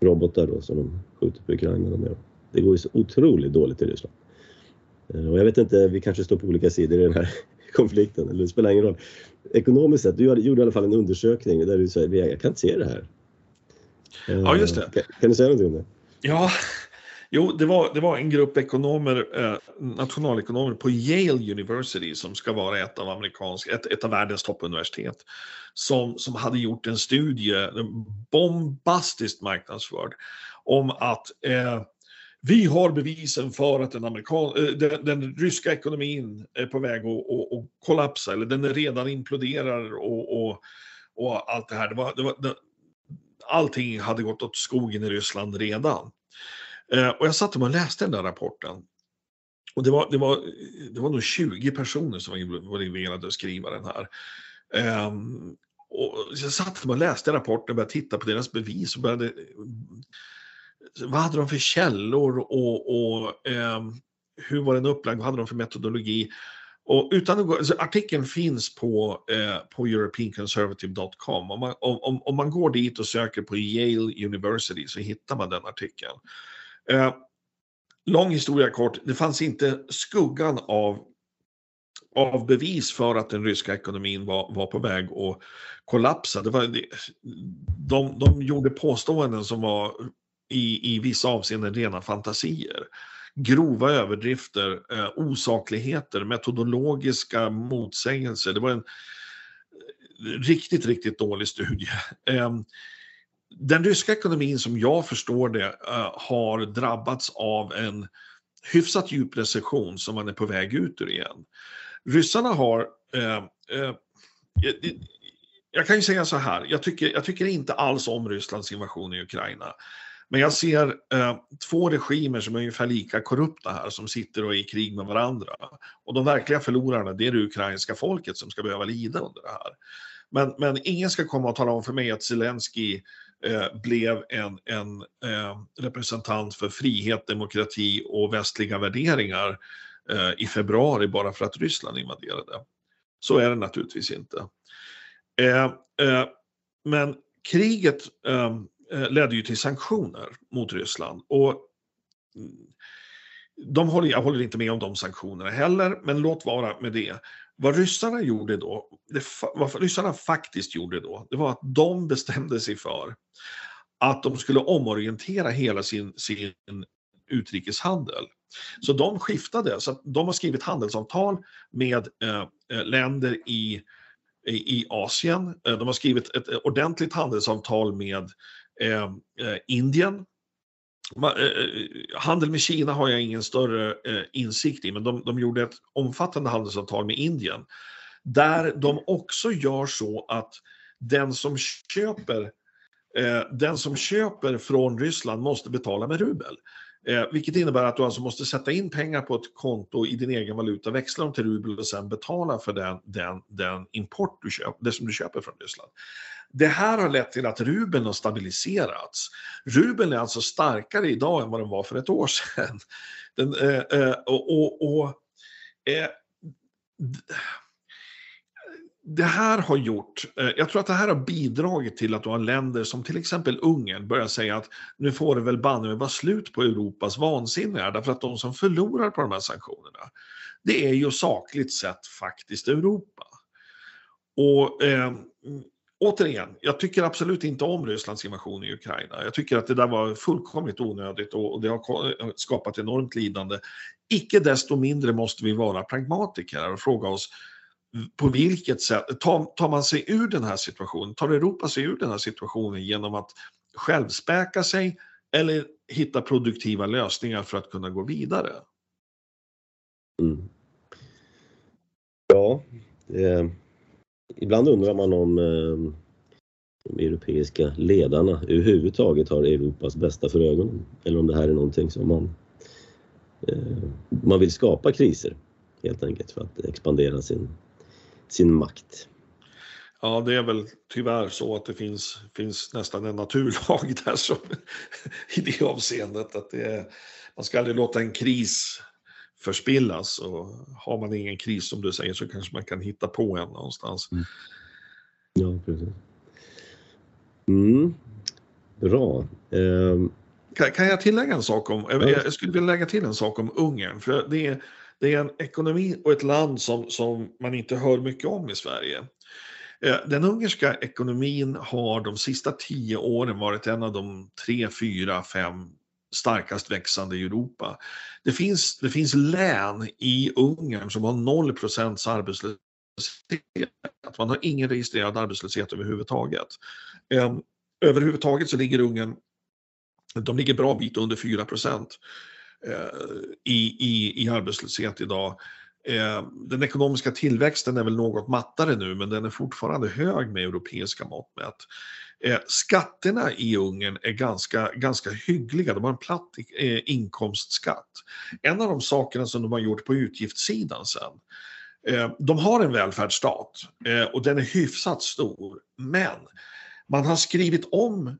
robotar då, som de skjuter på Ukraina med. Det går ju så otroligt dåligt i Ryssland. Och jag vet inte, vi kanske står på olika sidor i den här konflikten, eller det spelar ingen roll. Ekonomiskt sett, du gjorde i alla fall en undersökning där du säger jag kan inte se det här. Ja, just det. Kan, kan du säga någonting om det? Ja, Jo, det var, det var en grupp ekonomer, eh, nationalekonomer på Yale University som ska vara ett av, amerikansk, ett, ett av världens toppuniversitet som, som hade gjort en studie, bombastiskt marknadsförd, om att eh, vi har bevisen för att den, amerikan, eh, den, den ryska ekonomin är på väg att, att, att, kollapsa, eller den redan imploderar och, och, och allt det här. Det var, det var, det, allting hade gått åt skogen i Ryssland redan. Eh, och jag satt och läste den där rapporten. Och det var, det var, det var nog 20 personer som var involverade att skriva den här. Eh, och jag satt och läste rapporten och började titta på deras bevis och började vad hade de för källor och, och eh, hur var den upplagd, vad hade de för metodologi? Och utan att gå, alltså artikeln finns på, eh, på europeanconservative.com. Om man, om, om man går dit och söker på Yale University så hittar man den artikeln. Eh, lång historia kort, det fanns inte skuggan av, av bevis för att den ryska ekonomin var, var på väg att kollapsa. Det var, de, de gjorde påståenden som var i, i vissa avseenden rena fantasier. Grova överdrifter, eh, osakligheter, metodologiska motsägelser. Det var en eh, riktigt, riktigt dålig studie. Eh, den ryska ekonomin som jag förstår det eh, har drabbats av en hyfsat djup recession som man är på väg ut ur igen. Ryssarna har eh, eh, eh jag kan ju säga så här, jag tycker, jag tycker inte alls om Rysslands invasion i Ukraina. Men jag ser eh, två regimer som är ungefär lika korrupta här, som sitter och är i krig med varandra. Och de verkliga förlorarna, det är det ukrainska folket som ska behöva lida under det här. Men, men ingen ska komma och tala om för mig att Zelensky eh, blev en, en eh, representant för frihet, demokrati och västliga värderingar eh, i februari bara för att Ryssland invaderade. Så är det naturligtvis inte. Eh, eh, men kriget Eh, Eh, ledde ju till sanktioner mot Ryssland. Och mm, de håller, jag håller inte med om de sanktionerna heller, men låt vara med det. Vad ryssarna gjorde då, det, vad ryssarna faktiskt gjorde då, det var att de bestämde sig för att de skulle omorientera hela sin, sin utrikeshandel. Så de skiftade, så de har skrivit handelsavtal med eh, länder i, i, i Asien. Eh, de har skrivit ett ordentligt handelsavtal med Ehm, eh, Indien. Man, eh, eh, handel med Kina har jag ingen större eh, insikt i, men de, de gjorde ett omfattande handelsavtal med Indien. Där de också gör så att den som köper eh, den som köper från Ryssland måste betala med rubel. Eh, vilket innebär att du alltså måste sätta in pengar på ett konto i din egen valuta, växla dem till rubel och sen betala för den, den, den import du köper, det som du köper från Ryssland. Det här har lett till att rubeln har stabiliserats. Rubeln är alltså starkare idag än vad den var för ett år sedan. Den, eh, eh, och, och, och eh, det här har gjort, eh, jag tror att det här har bidragit till att du har länder som till exempel Ungern börjar säga att nu får det väl banne vara slut på Europas vansinne här, därför att de som förlorar på de här sanktionerna, det är ju sakligt sett faktiskt Europa. Och eh, återigen, jag tycker absolut inte om Rysslands invasion i Ukraina. Jag tycker att det där var fullkomligt onödigt och det har skapat enormt lidande. Icke desto mindre måste vi vara pragmatiker och fråga oss på vilket sätt tar, tar man sig ur den här situationen? Tar Europa sig ur den här situationen genom att självspäka sig eller hitta produktiva lösningar för att kunna gå vidare? Mm. Ja, eh, ibland undrar man om eh, de europeiska ledarna överhuvudtaget har Europas bästa för ögonen. Eller om det här är någonting som man, eh, man vill skapa kriser helt enkelt för att expandera sin sin makt. Ja, det är väl tyvärr så att det finns, finns nästan en naturlag där som, i det avseendet. Att det är, man ska aldrig låta en kris förspillas och har man ingen kris som du säger så kanske man kan hitta på en någonstans. Mm. Ja, precis. Mm. Bra. Um... Kan, kan, jag tillägga en sak om, jag skulle vilja lägga till en sak om Ungern, för det är det är en ekonomi och ett land som, som man inte hör mycket om i Sverige. Eh, den ungerska ekonomin har de sista tio åren varit en av de tre, fyra, fem starkast växande i Europa. Det finns, det finns län i Ungern som har 0 procents arbetslöshet. Man har ingen registrerad arbetslöshet överhuvudtaget. Ehm, överhuvudtaget så ligger Ungern, de ligger bra bit under 4 procent eh, Eh, i, i, i arbetslöshet idag. Eh, den ekonomiska tillväxten är väl något mattare nu men den är fortfarande hög med europeiska mått mätt. Eh, skatterna i Ungern är ganska, ganska hyggliga, de har en platt inkomstskatt. En av de sakerna som de har gjort på utgiftssidan sen, de har en välfärdsstat och den är hyfsat stor, men man har skrivit om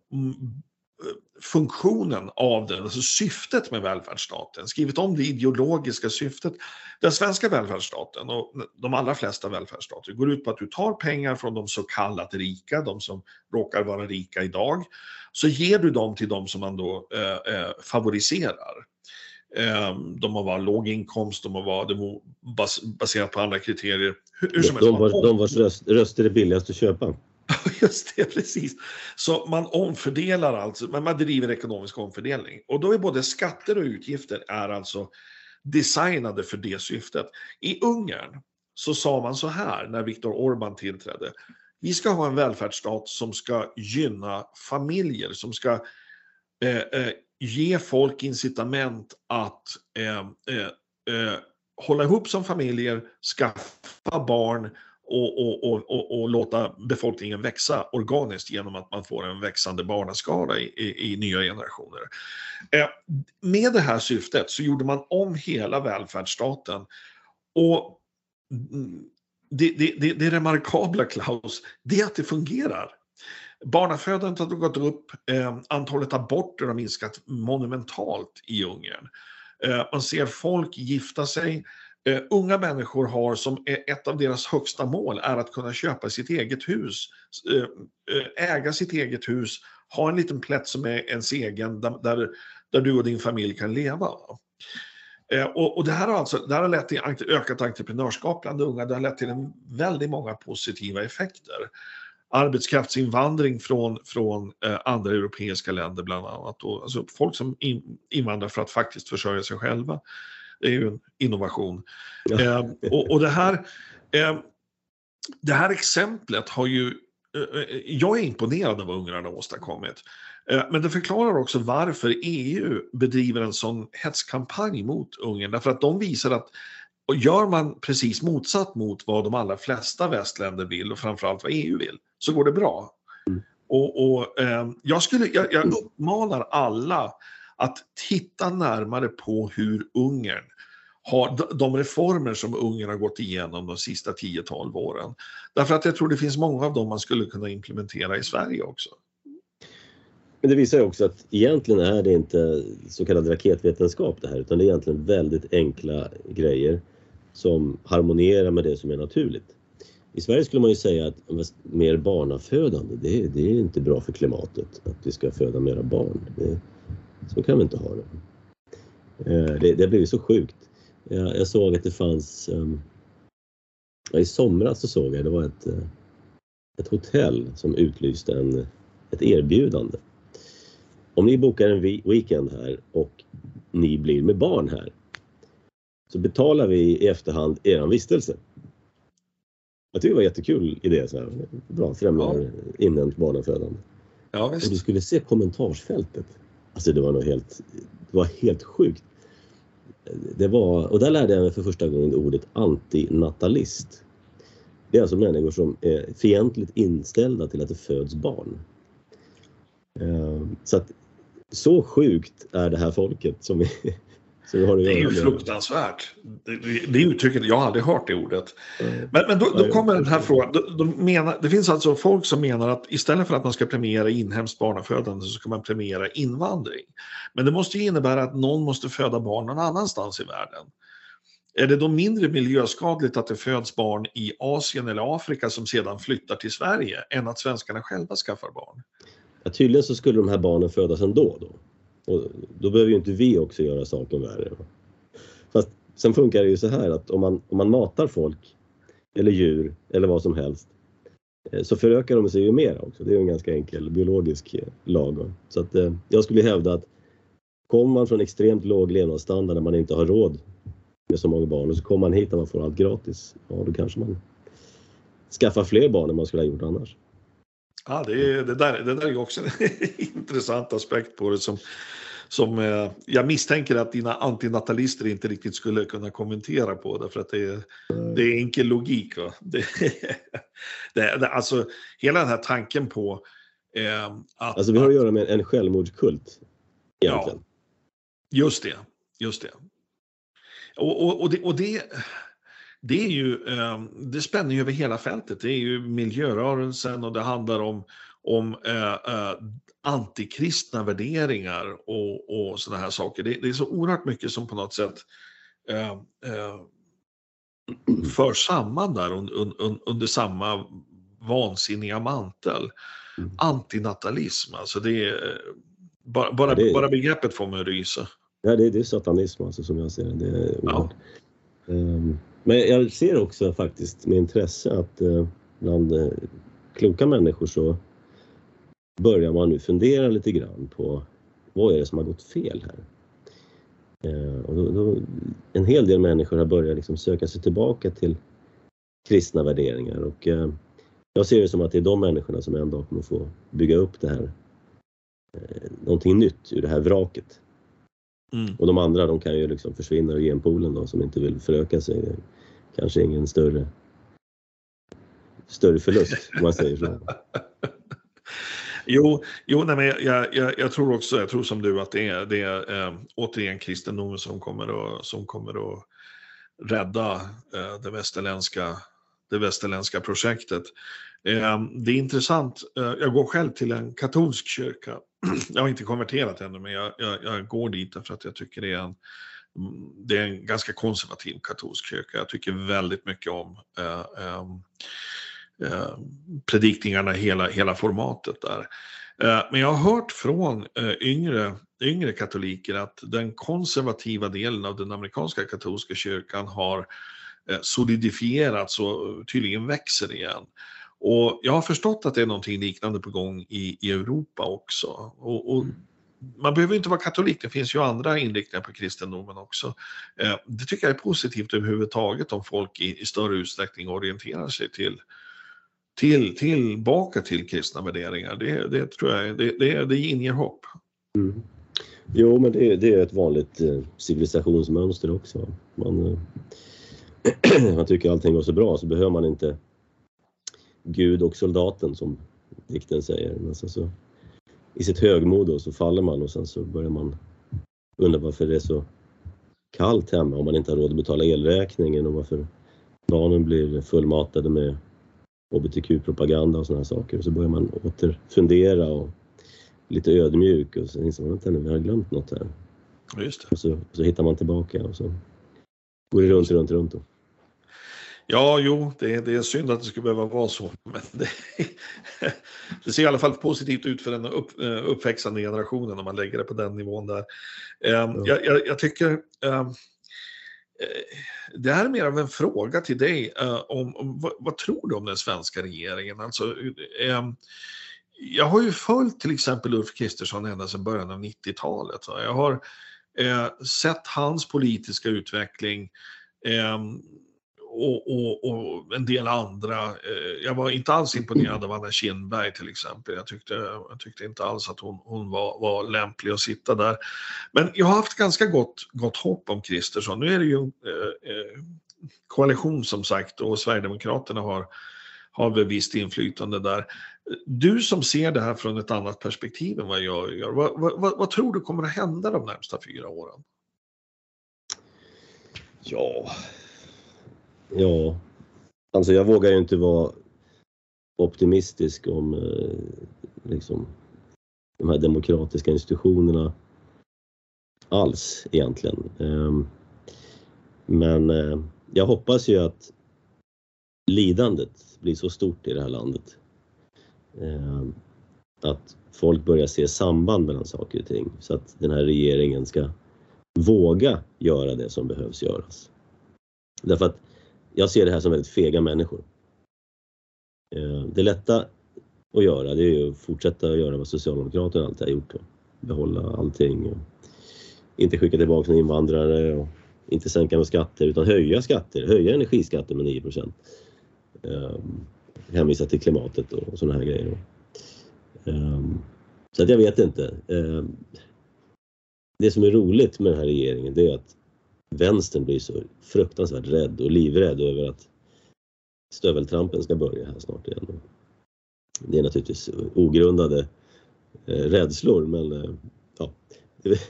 funktionen av den, alltså syftet med välfärdsstaten, skrivit om det ideologiska syftet. Den svenska välfärdsstaten och de allra flesta välfärdsstater går ut på att du tar pengar från de så kallat rika, de som råkar vara rika idag, så ger du dem till de som man då eh, eh favoriserar. Eh, de må vara låg inkomst, de må vara de bas, baserat på andra kriterier. Hur, hur som de, de, var, de vars röst, röster är billigast att köpa. Just det, precis. Så man omfördelar alltså, men man driver ekonomisk omfördelning. Och då är både skatter och utgifter är alltså designade för det syftet. I Ungern så sa man så här när Viktor Orbán tillträdde. Vi ska ha en välfärdsstat som ska gynna familjer, som ska eh, eh, ge folk incitament att eh, eh, eh hålla ihop som familjer, skaffa barn och, och, och, och, och låta befolkningen växa organiskt genom att man får en växande barnaskara i, i, i nya generationer. Eh, med det här syftet så gjorde man om hela välfärdsstaten och mm, det, det, det, det remarkabla Klaus, det är att det fungerar. Barnafödandet har gått upp, eh, antalet aborter har minskat monumentalt i Ungern. Eh, man ser folk gifta sig, eh, unga människor har som ett av deras högsta mål är att kunna köpa sitt eget hus, eh, eh, äga sitt eget hus, ha en liten plätt som är ens egen där, där du och din familj kan leva. Eh, och, och, det här har alltså det här har lett till ökat entreprenörskap bland unga, det har lett till en väldigt många positiva effekter. Arbetskraftsinvandring från, från eh, andra europeiska länder bland annat. Och, alltså folk som in, invandrar för att faktiskt försörja sig själva. Det är ju en innovation. Ja. Eh, och, och, det här, eh, det här exemplet har ju eh, eh, jag är imponerad av vad ungrarna har åstadkommit. Eh, men det förklarar också varför EU bedriver en sån hetskampanj mot Ungern. Därför att de visar att och gör man precis motsatt mot vad de allra flesta västländer vill och framförallt vad EU vill, så går det bra. Mm. Och, och eh, jag, skulle, jag, jag uppmanar alla att titta närmare på hur Ungern har de reformer som Ungern har gått igenom de sista 10-12 åren. Därför att jag tror det finns många av dem man skulle kunna implementera i Sverige också. Men det visar ju också att egentligen är det inte så kallad raketvetenskap det här utan det är egentligen väldigt enkla grejer som harmonierar med det som är naturligt. I Sverige skulle man ju säga att mer barnafödande, det är, det är inte bra för klimatet att vi ska föda mera barn. Det, så kan vi inte ha det. Eh, det, det har blivit så sjukt. Jag, jag såg att det fanns, um, ja, i somras så såg jag, det var ett, uh, ett hotell som utlyste en, ett erbjudande. Om ni bokar en weekend här och ni blir med barn här så betalar vi i efterhand er vistelse. Jag tycker det var en jättekul idé. Så här. Bra, främjar ja. inhemskt barnafödande. Ja, visst. Och du skulle se kommentarsfältet. Alltså det var nog helt, det var helt sjukt. Det var, och där lärde jag mig för första gången ordet antinatalist. Det är alltså människor som är fientligt inställda till att det föds barn. Ehm, så att så sjukt är det här folket som så det, det är ju fruktansvärt. Det, det uttrycket, jag har aldrig hört det ordet. Mm. Men, men då, då kommer den här frågan. Då, då menar, det finns alltså folk som menar att istället för att man ska premiera inhemskt barnafödande så ska man premiera invandring. Men det måste ju innebära att någon måste föda barn någon annanstans i världen. Är det då mindre miljöskadligt att det föds barn i Asien eller Afrika som sedan flyttar till Sverige än att svenskarna själva skaffar barn? Ja, tydligen så skulle de här barnen födas ändå då. Och då behöver ju inte vi också göra saken värre. Fast sen funkar det ju så här att om man, om man matar folk eller djur eller vad som helst eh, så förökar de sig ju mer också. Det är en ganska enkel biologisk eh, lag. Så att, eh, jag skulle hävda att kommer man från extremt låg levnadsstandard där man inte har råd med så många barn och så kommer man hit och man får allt gratis. Ja, då kanske man skaffar fler barn än man skulle ha gjort annars. Ja, det, det, där, det där är också en intressant aspekt på det som, som eh, jag misstänker att dina antinatalister inte riktigt skulle kunna kommentera på därför att det det är enkel logik. Va? Det, det, det, alltså hela den här tanken på eh, att... Alltså vi har att göra med en självmordskult egentligen. Ja, just det, just det. Och, och, och det, och det det, är ju, ehm, det spänner ju över hela fältet. Det är ju miljörörelsen och det handlar om, om eh, eh, antikristna värderingar och, och sådana här saker. Det, det, är så oerhört mycket som på något sätt eh, eh, för samman där un, un, un, under samma vansinniga mantel. Mm. Antinatalism, alltså det är bara, bara, det är, bara begreppet får mig att rysa. Ja, det, det är satanism alltså som jag ser det. det ja. um, men jag ser också faktiskt med intresse att uh, bland uh, kloka människor så börjar man nu fundera lite grann på vad är det som har gått fel här? Uh, och då, då, en hel del människor har börjat liksom söka sig tillbaka till kristna värderingar och jag ser det som att det är de människorna som en dag kommer få bygga upp det här, någonting nytt ur det här vraket. Mm. Och de andra de kan ju liksom försvinna ur genpoolen då som inte vill föröka sig. Kanske ingen större, större förlust om man säger så. Jo, jo nej, men jag, jag, jag, tror också, jag tror som du att det är, det är äh, återigen kristendomen som kommer att, som kommer att rädda äh, det, västerländska, det västerländska projektet. Äh, det är intressant, jag går själv till en katolsk kyrka jag har inte konverterat ännu, men jag, jag, jag, går dit därför att jag tycker det är en, det är en ganska konservativ katolsk kyrka. Jag tycker väldigt mycket om eh, eh, predikningarna, hela, hela formatet där. Eh, men jag har hört från eh, yngre, yngre katoliker att den konservativa delen av den amerikanska katolska kyrkan har eh, solidifierats och tydligen växer igen. Och jag har förstått att det är någonting liknande på gång i, i Europa också. Och, och mm man behöver inte vara katolik, det finns ju andra inriktningar på kristendomen också. Eh, det tycker jag är positivt överhuvudtaget om folk i, i större utsträckning orienterar sig till, till, tillbaka till kristna värderingar. Det, det tror jag det, det, det inger hopp. Mm. Jo, men det, det, är ett vanligt eh, civilisationsmönster också. Man, eh, man tycker allting går så bra så behöver man inte Gud och soldaten som dikten säger. Men så, så, i sitt högmod så faller man och sen så börjar man undra varför det är så kallt hemma om man inte har råd att betala elräkningen och varför barnen blir fullmatade med hbtq-propaganda och sådana saker. Och så börjar man åter fundera och lite ödmjuk och så inser man att vi har glömt något här. Just det. Och så, så hittar man tillbaka och så går det runt, runt, runt. Då. Ja, jo, det, det är synd att det skulle behöva vara så. Men det, det ser i alla fall positivt ut för den upp, eh, uppväxande generationen om man lägger det på den nivån där. Mm. Jag, jag, jag, tycker um, det här är mer av en fråga till dig. Uh, om, om vad, vad, tror du om den svenska regeringen? Alltså, um, jag har ju följt till exempel Ulf Kristersson ända sedan början av 90-talet. Jag har sett hans politiska utveckling. Och, och, och, en del andra. Eh, jag var inte alls imponerad av Anna Kinberg till exempel. Jag tyckte, jag tyckte inte alls att hon, hon var, var lämplig att sitta där. Men jag har haft ganska gott, gott hopp om Kristersson. Nu är det ju en eh, koalition som sagt och Sverigedemokraterna har, har väl visst inflytande där. Du som ser det här från ett annat perspektiv än vad jag gör, vad, vad, vad tror du kommer att hända de närmsta fyra åren? Ja, Ja, alltså jag vågar ju inte vara optimistisk om eh, liksom, de här demokratiska institutionerna alls egentligen. Ehm, men eh, jag hoppas ju att lidandet blir så stort i det här landet. Ehm, att folk börjar se samband mellan saker och ting så att den här regeringen ska våga göra det som behövs göras. Därför att jag ser det här som väldigt fega människor. Eh, det lätta att göra det är att fortsätta göra vad Socialdemokraterna alltid har gjort. Behålla allting. inte skicka tillbaka några invandrare och inte sänka några skatter utan höja skatter, höja energiskatten med 9 procent. Eh, hänvisa till klimatet och sådana här grejer. Eh, så att jag vet inte. Det som är roligt med den här regeringen det är att vänstern blir så fruktansvärt rädd och livrädd över att stöveltrampen ska börja här snart igen. Det är naturligtvis ogrundade eh, rädslor men eh, ja, det,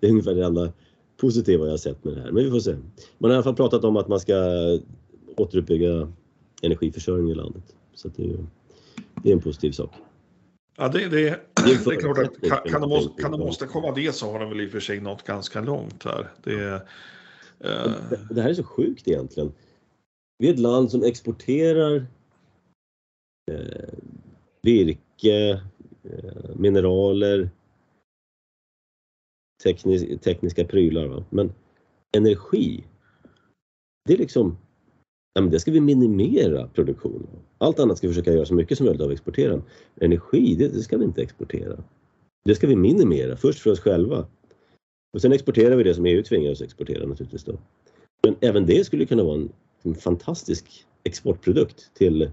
det är ungefär det enda positiva jag har sett med det här. Men vi får se. Man har i alla fall pratat om att man ska återuppbygga energiförsörjningen i landet. Så det är, det är en positiv sak. Ja, det, det, det, är, klart att kan, kan, de, kan de åstadkomma det så har de väl i och för sig nått ganska långt här. Det, eh... det här är så sjukt egentligen. Vi är ett land som exporterar eh, virke, eh, mineraler, teknis tekniska prylar. Va? Men energi, det är liksom, ja, men det ska vi minimera produktionen allt annat ska vi försöka göra så mycket som möjligt av exportera. Energi, det, det ska vi inte exportera. Det ska vi minimera, först för oss själva. Och sen exporterar vi det som EU tvingar oss exportera naturligtvis då. Men även det skulle kunna vara en, en fantastisk exportprodukt till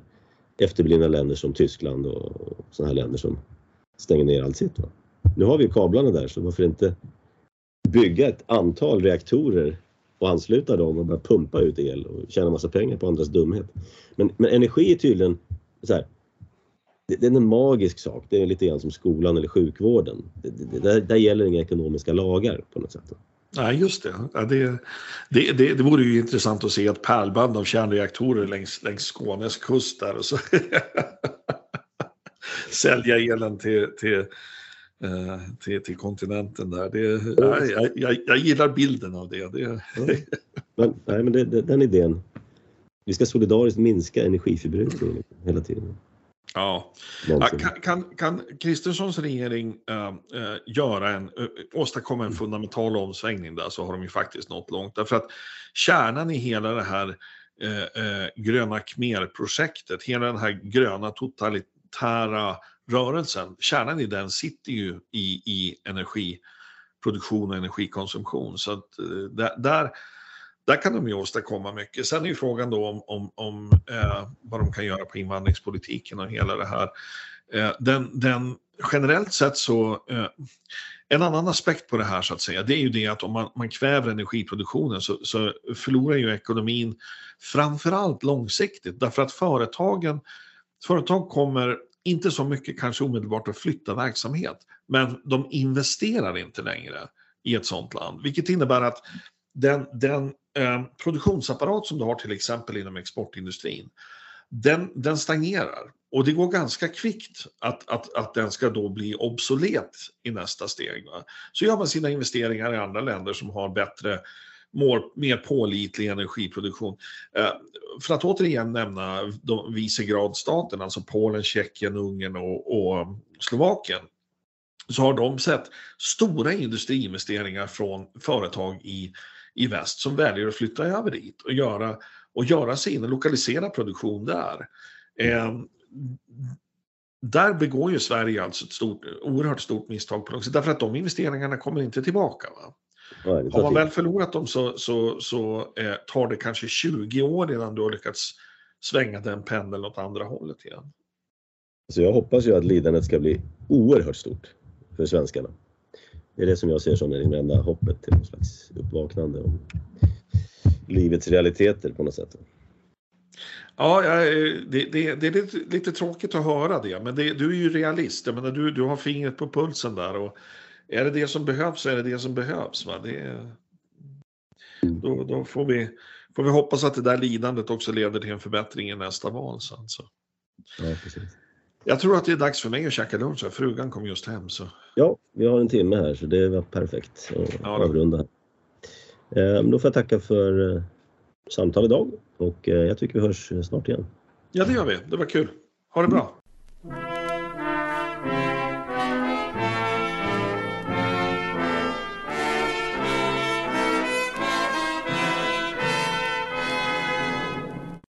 efterblivna länder som Tyskland och sådana här länder som stänger ner allt sitt. Va? Nu har vi kablarna där så varför inte bygga ett antal reaktorer och ansluta dem och börja pumpa ut el och tjäna massa pengar på andras dumhet. Men, men energi är tydligen så här, det, det, är en magisk sak. Det är lite grann som skolan eller sjukvården. Det, det, där, där gäller inga ekonomiska lagar på något sätt. Nej, just det. Ja, det, det, det. Det vore ju intressant att se ett pärlband av kärnreaktorer längs, längs Skånes kust där och så sälja elen till, till, till, till kontinenten där. Det, jag, jag, jag gillar bilden av det. det. Men, nej, men det, den idén. Vi ska solidariskt minska energiförbrukningen hela tiden. Ja. Kan, kan, Kristerssons regering äh, äh, göra en, äh, åstadkomma en fundamental omsvängning där så har de ju faktiskt nått långt. Därför att kärnan i hela det här gröna khmer-projektet, hela den här gröna totalitära rörelsen, kärnan i den sitter ju i, i energiproduktion och energikonsumtion. Så att eh, där, där kan de ju åstadkomma mycket. Sen är ju frågan då om, om, om eh, vad de kan göra på invandringspolitiken och hela det här. Eh, den, den, generellt sett så, eh, en annan aspekt på det här så att säga, det är ju det att om man, man kväver energiproduktionen så, så förlorar ju ekonomin framförallt långsiktigt därför att företagen, företag kommer inte så mycket kanske omedelbart att flytta verksamhet, men de investerar inte längre i ett sådant land, vilket innebär att den, den eh, produktionsapparat som du har till exempel inom exportindustrin, den, den stagnerar. Och det går ganska kvickt att, att, att den ska då bli obsolet i nästa steg. Va? Så gör man sina investeringar i andra länder som har bättre, mer pålitlig energiproduktion. Eh, för att återigen nämna de visegradstaterna, alltså Polen, Tjeckien, Ungern och, och Slovakien, så har de sett stora industriinvesteringar från företag i i väst som väljer att flytta över dit och göra, och göra sin, lokalisera produktion där. Eh, där begår ju Sverige alltså ett stort, oerhört stort misstag på lång sikt, därför att de investeringarna kommer inte tillbaka. Va? Nej, Har man väl förlorat dem så, så, så eh, tar det kanske 20 år innan du har lyckats svänga den pendeln åt andra hållet igen. Så jag hoppas ju att lidandet ska bli oerhört stort för svenskarna. Det är det som jag ser som det enda hoppet till någon slags uppvaknande om livets realiteter på något sätt. Ja, det, det, det är lite, lite, tråkigt att höra det, men det, du är ju realist. Jag menar, du, du har fingret på pulsen där och är det det som behövs så är det det som behövs. Va? Det, då, då får, vi, får vi hoppas att det där lidandet också leder till en förbättring i nästa val. Så alltså. Ja, precis. Jag tror att det är dags för mig att käka lunch. Frugan kom just hem. Så. Ja, vi har en timme här så det var perfekt att ja, avrunda. Ehm, då får jag tacka för eh, samtal idag och eh, jag tycker vi hörs snart igen. Ja, det gör vi. Det var kul. Ha det bra.